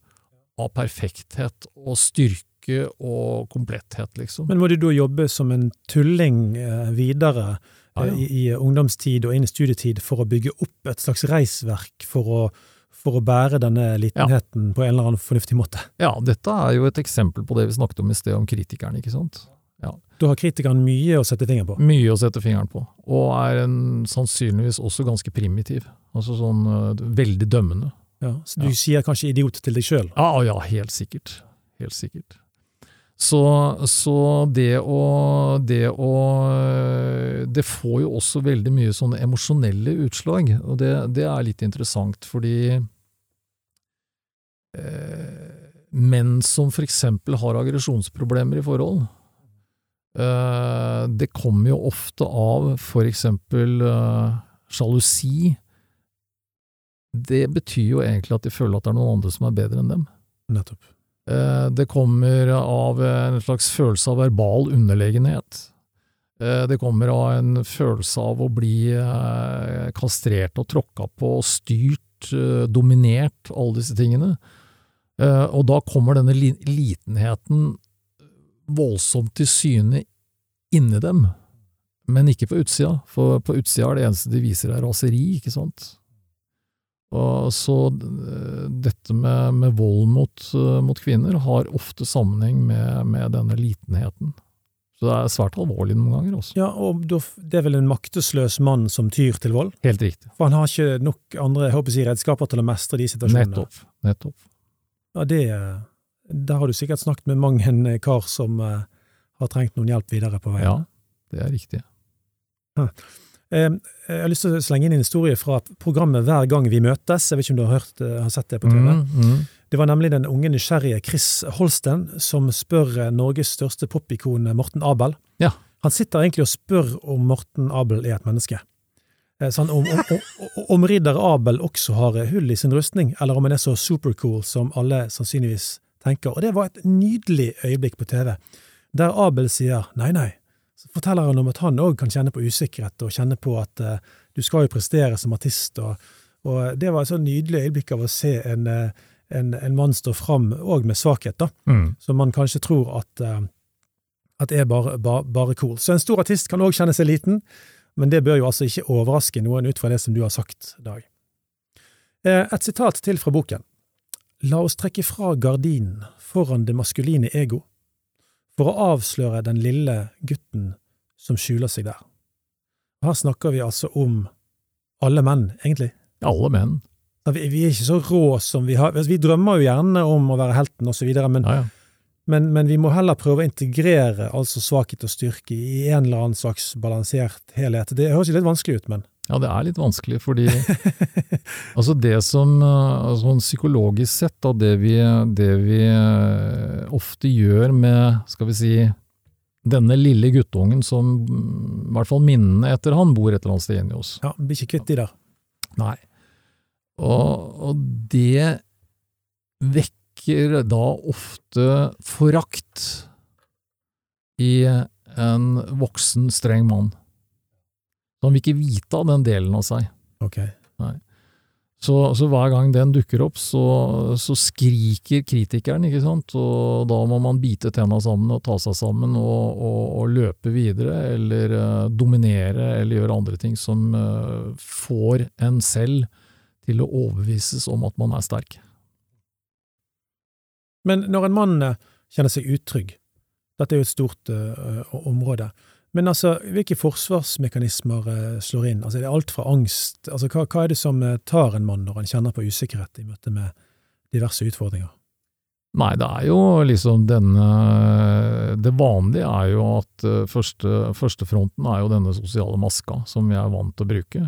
Speaker 1: av perfekthet og styrke og kompletthet, liksom.
Speaker 3: Men må du da jobbe som en tulling eh, videre
Speaker 1: Ja, ja.
Speaker 3: eh, i, i ungdomstid og inn i studietid for å bygge opp et slags reisverk for å, for å bære denne litenheten på en eller annen fornuftig måte?
Speaker 1: Ja, dette er jo et eksempel på det vi snakket om i sted, om kritikeren, ikke sant.
Speaker 3: Da har kritikeren mye å sette fingeren på.
Speaker 1: Mye å sette fingeren på, og er en, sannsynligvis også ganske primitiv. Altså sånn veldig dømmende.
Speaker 3: Ja, så du
Speaker 1: Ja.
Speaker 3: sier kanskje idiot til deg sjøl.
Speaker 1: Ja, ja, helt sikkert. Helt sikkert. Så, så det å Det å Det får jo også veldig mye sånne emosjonelle utslag, og det, det er litt interessant, fordi eh, menn som for eksempel har aggresjonsproblemer i forhold, eh, det kommer jo ofte av for eksempel eh, sjalusi. Det betyr jo egentlig at de føler at det er noen andre som er bedre enn dem.
Speaker 3: Nettopp.
Speaker 1: Eh, Det kommer av en slags følelse av verbal underlegenhet. Eh, Det kommer av en følelse av å bli eh, kastrert og tråkka på, styrt, dominert, alle disse tingene. Og da kommer denne litenheten voldsomt til syne inni dem, men ikke på utsida, for på utsida er det eneste de viser er raseri, ikke sant? Og så eh, dette med, med vold mot, eh, mot kvinner har ofte sammenheng med, med denne litenheten. Så det er svært alvorlig noen ganger også.
Speaker 3: Ja, og det er vel en maktesløs mann som tyr til vold?
Speaker 1: Helt riktig.
Speaker 3: For han har ikke nok andre jeg håper si, redskaper til å mestre de situasjonene.
Speaker 1: Nettopp. Nettopp.
Speaker 3: Ja, det, der har du sikkert snakket med mang en eh, kar som har trengt noen hjelp videre på veien.
Speaker 1: Ja, det er riktig.
Speaker 3: Eh, Jeg har lyst til å slenge inn en historie fra programmet Hver gang vi møtes. Jeg vet ikke om du har, hørt, eh, har sett det på TV?
Speaker 1: Mm, mm.
Speaker 3: Det var nemlig den unge nysgjerrige Chris Holsten som spør eh, Norges største popikon eh, Morten Abel.
Speaker 1: Ja.
Speaker 3: Han sitter egentlig og spør om Morten Abel er et menneske. Så han, om, om, om, ridder Abel også har hull i sin rustning, eller om han er så supercool som alle sannsynligvis tenker. Og det var et nydelig øyeblikk på TV, der Abel sier nei, nei. Så forteller han om at han òg kan kjenne på usikkerhet, og kjenne på at uh, du skal jo prestere som artist. Og, og det var et så nydelig øyeblikk av å se en, eh, en, en mann stå fram, òg med svakhet, da,
Speaker 1: Mm.
Speaker 3: som man kanskje tror at, uh, at er bare, bare, bare cool. Så en stor artist kan òg kjenne seg liten, men det bør jo altså ikke overraske noen ut fra det som du har sagt, Dag. Et sitat til fra boken. La oss trekke fra gardinen foran det maskuline ego, for å avsløre den lille gutten som skjuler seg der. Her snakker vi altså om alle menn, egentlig.
Speaker 1: Alle menn.
Speaker 3: Vi, vi er ikke så rå som vi har Vi drømmer jo gjerne om å være helten videre, men,
Speaker 1: Ja, ja.
Speaker 3: men, men vi må heller prøve å integrere altså svakhet og styrke i en eller annen slags balansert helhet. Det høres jo litt vanskelig ut, men
Speaker 1: Ja, det er litt vanskelig, fordi altså det som eh, altså sånn psykologisk sett, da, det vi, det vi eh, ofte gjør med, skal vi si, denne lille guttungen som, i hvert fall minnene etter han, bor et eller annet sted inni oss.
Speaker 3: Ja, Blir ikke kvitt de der.
Speaker 1: Nei. Og, og det vekker da ofte forakt i en voksen, streng mann. Han vil ikke vite av den delen av seg.
Speaker 3: Ok.
Speaker 1: Så, så hver gang den dukker opp, så, så skriker kritikeren, ikke sant, og da må man bite tenna sammen og ta seg sammen og, og, og løpe videre, eller uh, dominere, eller gjøre andre ting som uh, får en selv til å overbevises om at man er sterk.
Speaker 3: Men når en mann eh, kjenner seg utrygg, dette er jo et stort uh, område, men altså, hvilke forsvarsmekanismer eh, slår inn? Altså, er det alt fra angst altså, hva, hva er det som eh, tar en mann når han kjenner på usikkerhet i møte med diverse utfordringer?
Speaker 1: Nei, det er jo liksom denne Det vanlige er jo at eh, første, førstefronten er jo denne sosiale maska, som vi er vant til å bruke.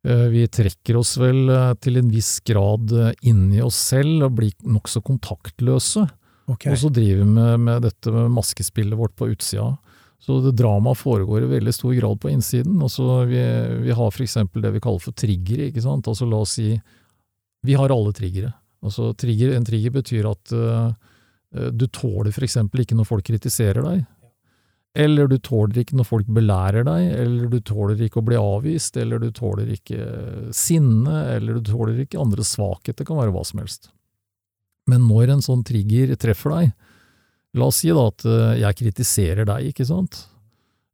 Speaker 1: Vi trekker oss vel til en viss grad inni inn i oss selv og blir nokså kontaktløse.
Speaker 3: Okay.
Speaker 1: Og så driver vi med, med dette maskespillet vårt på utsida. Så dramaet foregår i veldig stor grad på innsiden. Altså vi, vi har eksempel det vi kaller for triggere, ikke sant. Altså la oss si Vi har alle triggere. Altså trigger, en trigger betyr at uh, du tåler eksempel ikke når folk kritiserer deg. Eller du tåler ikke når folk belærer deg, eller du tåler ikke å bli avvist, eller du tåler ikke sinne, eller du tåler ikke andre svakheter, det kan være hva som helst. Men når en sånn trigger treffer deg, la oss si da at eh, jeg kritiserer deg, ikke sant,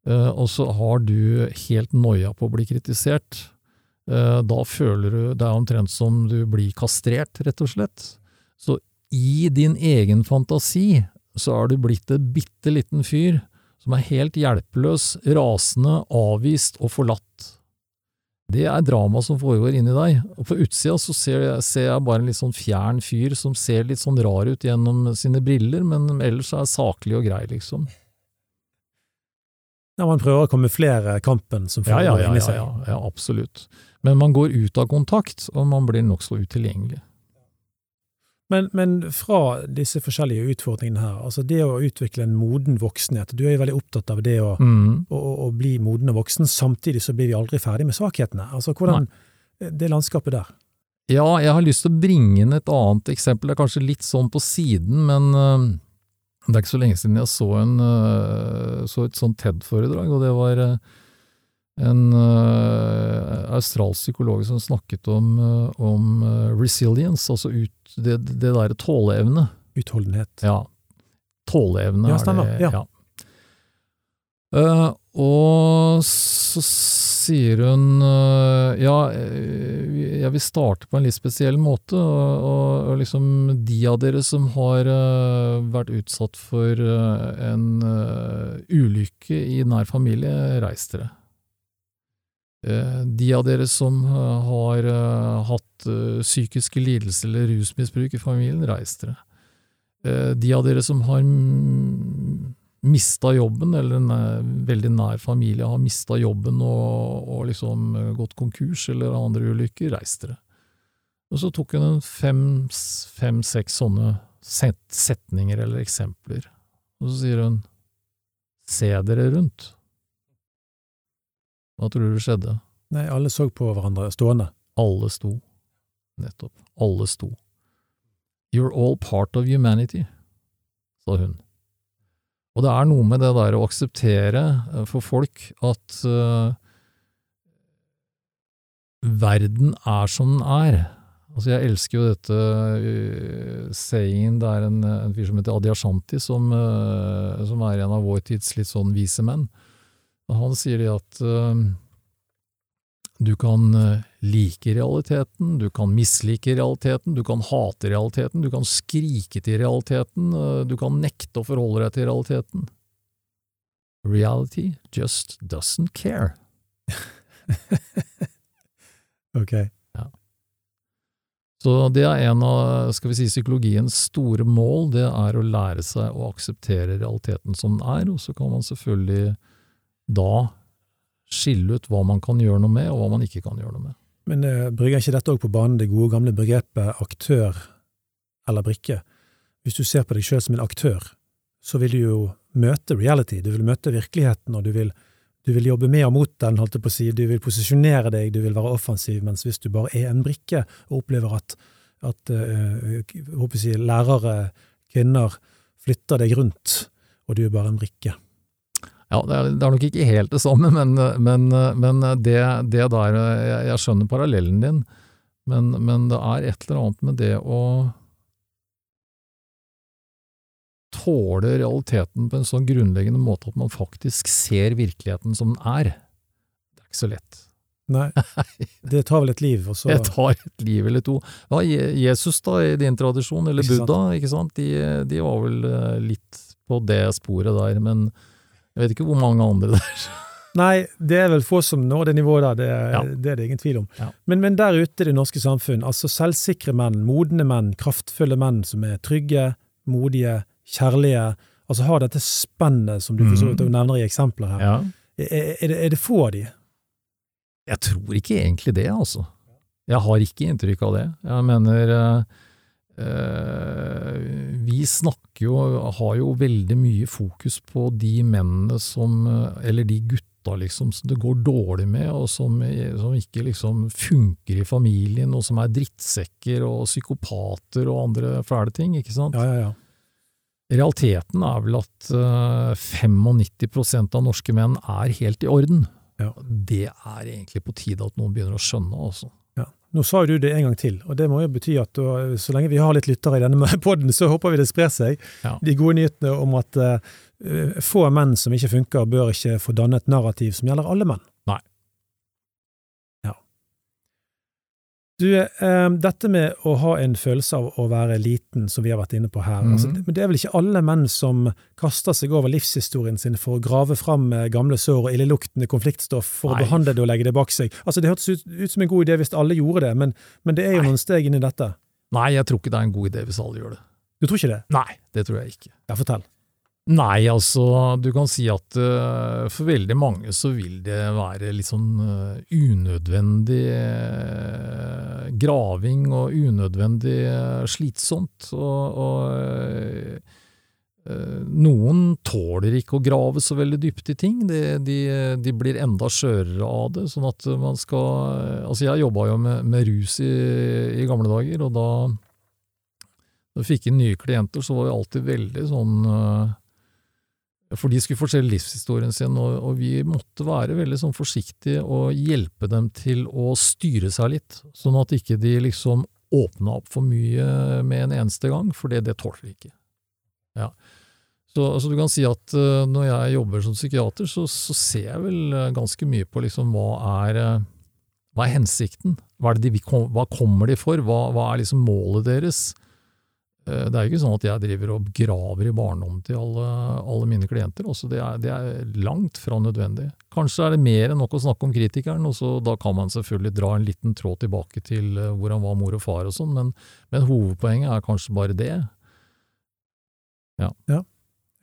Speaker 1: Eh, og så har du helt noia på å bli kritisert, eh, da føler du det er omtrent som du blir kastrert, rett og slett. Så i din egen fantasi så er du blitt en bitte liten fyr som er helt hjelpeløs, rasende, avvist og forlatt. Det er drama som foregår inni deg, og på utsida så ser jeg, ser jeg bare en litt sånn fjern fyr som ser litt sånn rar ut gjennom sine briller, men ellers er saklig og grei, liksom.
Speaker 3: Ja, man prøver å kamuflere kampen som
Speaker 1: Ja, ja,
Speaker 3: foregår
Speaker 1: ja,
Speaker 3: inni
Speaker 1: ja,
Speaker 3: seg.
Speaker 1: ja, ja, absolutt. Men man går ut av kontakt, og man blir nokså utilgjengelig.
Speaker 3: Men, men fra disse forskjellige utfordringene her, altså det å utvikle en moden voksenhet, du er jo veldig opptatt av det å,
Speaker 1: Mm.
Speaker 3: å, å bli moden og voksen, samtidig så blir vi aldri ferdig med svakhetene. Altså hvordan Det landskapet der.
Speaker 1: Ja, jeg har lyst til å bringe inn et annet eksempel. Det er kanskje litt sånn på siden, men øh, det er ikke så lenge siden jeg så, en, øh, så et sånt TED-foredrag, og det var øh, en uh, australsk psykolog som snakket om, uh, om øh, resilience, altså ut, det, det derre tåleevne.
Speaker 3: Utholdenhet.
Speaker 1: Ja. Tåleevne
Speaker 3: Ja, stemmer,
Speaker 1: er det.
Speaker 3: ja.
Speaker 1: Eh, og så sier hun eh, ja, eh, jeg vil starte på en litt spesiell måte, og, og, og liksom de av dere som har uh, vært utsatt for uh, en uh, ulykke i nær familie, reis dere. Eh, De av dere som eh, har eh, hatt psykiske lidelser eller rusmisbruk i familien, reis dere. De av dere som har mista jobben, eller en veldig nær familie har mista jobben og, og liksom gått konkurs eller andre ulykker, reis dere. Og så tok hun fem-seks fem, sånne set setninger eller eksempler, og så sier hun se dere rundt. Hva tror du skjedde?
Speaker 3: Nei, alle så på hverandre stående.
Speaker 1: Alle sto. Nettopp. Alle sto. You're all part of humanity, sa hun. Og det er noe med det der å akseptere eh, for folk at uh, verden er som den er. Altså Jeg elsker jo dette uh, saying, det er en, en fyr som heter Adyashanti, som, uh, som er en av vår tids litt sånn vise menn. Og han sier det at eh, du kan eh, like realiteten, du kan mislike realiteten, du kan hate realiteten, du kan skrike til realiteten, eh, du kan nekte å forholde deg til realiteten. Reality just doesn't care.
Speaker 3: Ok.
Speaker 1: Så det er en av skal vi si, psykologiens store mål, det er å lære seg å akseptere realiteten som den er, og så kan man selvfølgelig da skille ut hva man kan gjøre noe med, og hva man ikke kan gjøre noe med.
Speaker 3: Men uh, brygger ikke dette òg på banen det gode gamle begrepet aktør eller brikke? Hvis du ser på deg sjøl som en aktør, så vil du jo møte reality, du vil møte virkeligheten, og du vil, du vil jobbe med og mot den, holdt jeg på å si, du vil posisjonere deg, du vil være offensiv, mens hvis du bare er en brikke og opplever at, at uh, håper å si, lærere, kvinner, flytter deg rundt, og du er bare en brikke.
Speaker 1: Ja, det er, det er, nok ikke helt det samme, men, men, men det, det, der jeg, jeg, skjønner parallellen din, men, men det er et eller annet med det å tåle realiteten på en sånn grunnleggende måte at man faktisk ser virkeligheten som den er. Det er ikke så lett.
Speaker 3: Nei, det tar vel et liv, og så
Speaker 1: Det tar et liv eller to. Ja, Jesus da, i din tradisjon, eller ikke Buddha, ikke sant, de, de, var vel eh, litt på det sporet der, men jeg vet ikke hvor mange andre der.
Speaker 3: Nei, det er vel få som når det nivået der, det, ja. det er det ingen tvil om. Ja. Men, men, der ute i det norske samfunn, altså selvsikre menn, modne menn, kraftfulle menn som er trygge, modige, kjærlige, altså har dette spennet som du for så vidt mm. nevner i eksempler her. Ja. Er, er, det, er, det, få av de?
Speaker 1: Jeg tror ikke egentlig det, altså. Jeg har ikke inntrykk av det. Jeg mener uh, Vi snakker jo, har jo veldig mye fokus på de mennene som, eller de gutta liksom, som det går dårlig med, og som, som, ikke liksom funker i familien, og som er drittsekker og psykopater og andre fæle ting, ikke sant?
Speaker 3: Ja, ja, ja.
Speaker 1: Realiteten er vel at uh, eh, 95% av norske menn er helt i orden. Ja. Det er egentlig på tide at noen begynner å skjønne, altså.
Speaker 3: Nå sa jo du det en gang til, og det må jo bety at så lenge vi har litt lyttere i denne poden, så håper vi det sprer seg. Ja. De gode nyhetene om at uh, få menn som ikke funker, bør ikke få danne et narrativ som gjelder alle menn.
Speaker 1: Nei.
Speaker 3: Du, eh, dette med å ha en følelse av å være liten, som vi har vært inne på her, mm. altså, men det er vel ikke alle menn som kaster seg over livshistorien sin for å grave fram eh, gamle sår og illeluktende konfliktstoff for Nei. å behandle det og legge det bak seg? Altså, Det hørtes ut, ut, som en god idé hvis alle gjorde det, men, men det er jo Nei. noen steg inn i dette.
Speaker 1: Nei, jeg tror ikke det er en god idé hvis alle gjør det.
Speaker 3: Du tror ikke det?
Speaker 1: Nei, det tror jeg ikke.
Speaker 3: Ja, fortell.
Speaker 1: Nei, altså du kan si at uh, for veldig mange så vil det være litt sånn uh, unødvendig uh, graving og unødvendig slitsomt. Og, og noen tåler ikke å grave så veldig dypt i ting. De, de, de, blir enda skjørere av det. sånn at man skal Altså jeg jobba jo med, med rus i, i, gamle dager, og da da vi fikk inn nye klienter, så var vi alltid veldig sånn for de skulle fortelle livshistorien sin, og, og, vi måtte være veldig sånn forsiktige og hjelpe dem til å styre seg litt, sånn at ikke de liksom åpna opp for mye med en eneste gang, for det, det tåler de ikke. Ja. Så altså, du kan si at uh, når jeg jobber som psykiater, så, så ser jeg vel uh, ganske mye på liksom hva er, uh, hva er hensikten? Hva, er de, hva, kommer de for? Hva, hva er liksom målet deres? Eh, det er jo ikke sånn at jeg driver og graver i barndommen til alle, alle mine klienter. Også det, er, det er langt fra nødvendig. Kanskje er det mer enn nok å snakke om kritikeren, og så da kan man selvfølgelig dra en liten tråd tilbake til eh, hvor han var mor og far og sånn, men, men, hovedpoenget er kanskje bare det.
Speaker 3: Ja, ja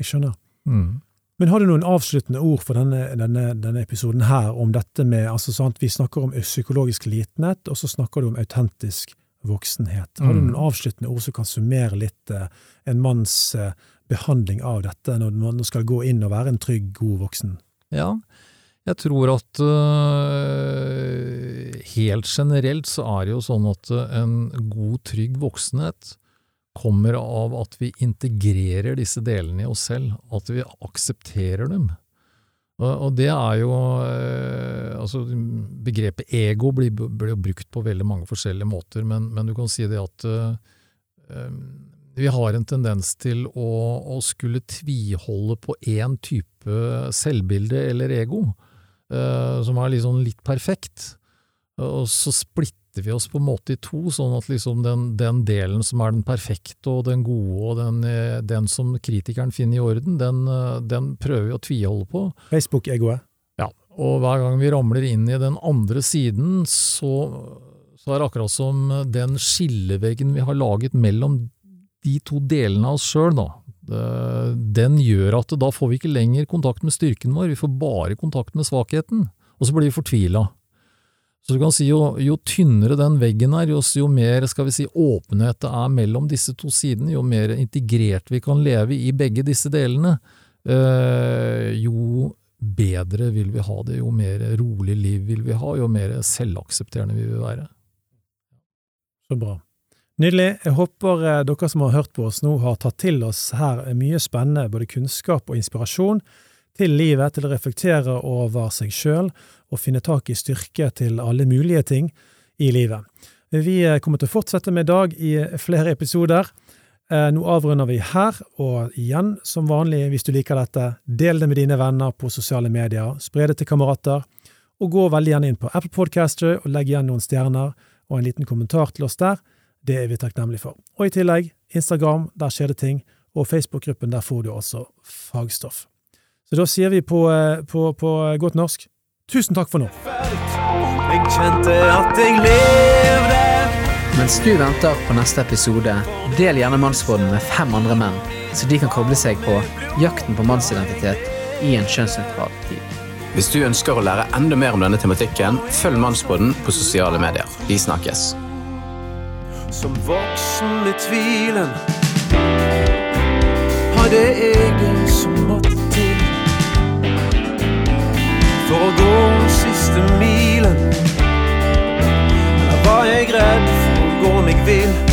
Speaker 3: jeg skjønner. Mm. Men har du noen avsluttende ord for denne, denne, denne episoden her om dette med altså sant, Vi snakker om psykologisk litenhet, og så snakker du om autentisk voksenhet. Har du mm. noen avsluttende ord som kan summere litt eh, en manns eh, behandling av dette, når man skal gå inn og være en trygg, god voksen?
Speaker 1: Ja, jeg tror at uh, helt generelt så er det jo sånn at en god, trygg voksenhet kommer av at vi integrerer disse delene i oss selv, at vi aksepterer dem. Og det er jo eh, altså Begrepet ego blir, blir brukt på veldig mange forskjellige måter, men, men du kan si det at uh, vi har en tendens til å, å skulle tviholde på én type selvbilde eller ego, uh, som er liksom litt perfekt, og så splitter splitter vi oss på en måte i to, sånn at liksom den, den delen som er den perfekte og den gode og den, eh, den som kritikeren finner i orden, den, eh, den prøver vi å tviholde på.
Speaker 3: Facebook-egoet?
Speaker 1: Ja, og hver gang vi ramler inn i den andre siden, så, så er det akkurat som den skilleveggen vi har laget mellom de to delene av oss sjøl, da. Den gjør at da får vi ikke lenger kontakt med styrken vår, vi får bare kontakt med svakheten, og så blir vi fortvila. Så du kan si jo, jo tynnere den veggen er, jo, jo, mer skal vi si, åpenhet det er mellom disse to sidene, jo mer integrert vi kan leve i begge disse delene, øh, jo bedre vil vi ha det, jo mer rolig liv vil vi ha, jo mer selvaksepterende vil vi være.
Speaker 3: Så bra. Nydelig. Jeg håper eh, dere som har hørt på oss nå, har tatt til oss her mye spennende, både kunnskap og inspirasjon, til livet, til å reflektere over seg sjøl og finne tak i styrke til alle mulige ting i livet. Vi eh, kommer til å fortsette med Dag i flere episoder. Eh, nå avrunder vi her, og igjen, som vanlig, hvis du liker dette, del det med dine venner på sosiale medier, spre det til kamerater, og gå veldig gjerne inn på Apple Podcaster og legg igjen noen stjerner og en liten kommentar til oss der. Det er vi takknemlige for. Og i tillegg, Instagram, der skjer det ting, og Facebook-gruppen, der får du også fagstoff. Så da sier vi på, eh, på, på godt norsk tusen takk for nå.
Speaker 2: Jeg kjente at jeg levde.
Speaker 4: Mens du venter på neste episode, del gjerne Mannsråden med fem andre menn, så de kan koble seg på jakten på mannsidentitet i en kjønnsnøytral tid.
Speaker 5: Hvis du ønsker å lære enda mer om denne tematikken, følg Mannsbåden på sosiale medier. Vi snakkes.
Speaker 2: Som voksen med tvilen hadde jeg det som for å gå siste milen. Da var jeg redd for å gå meg vill?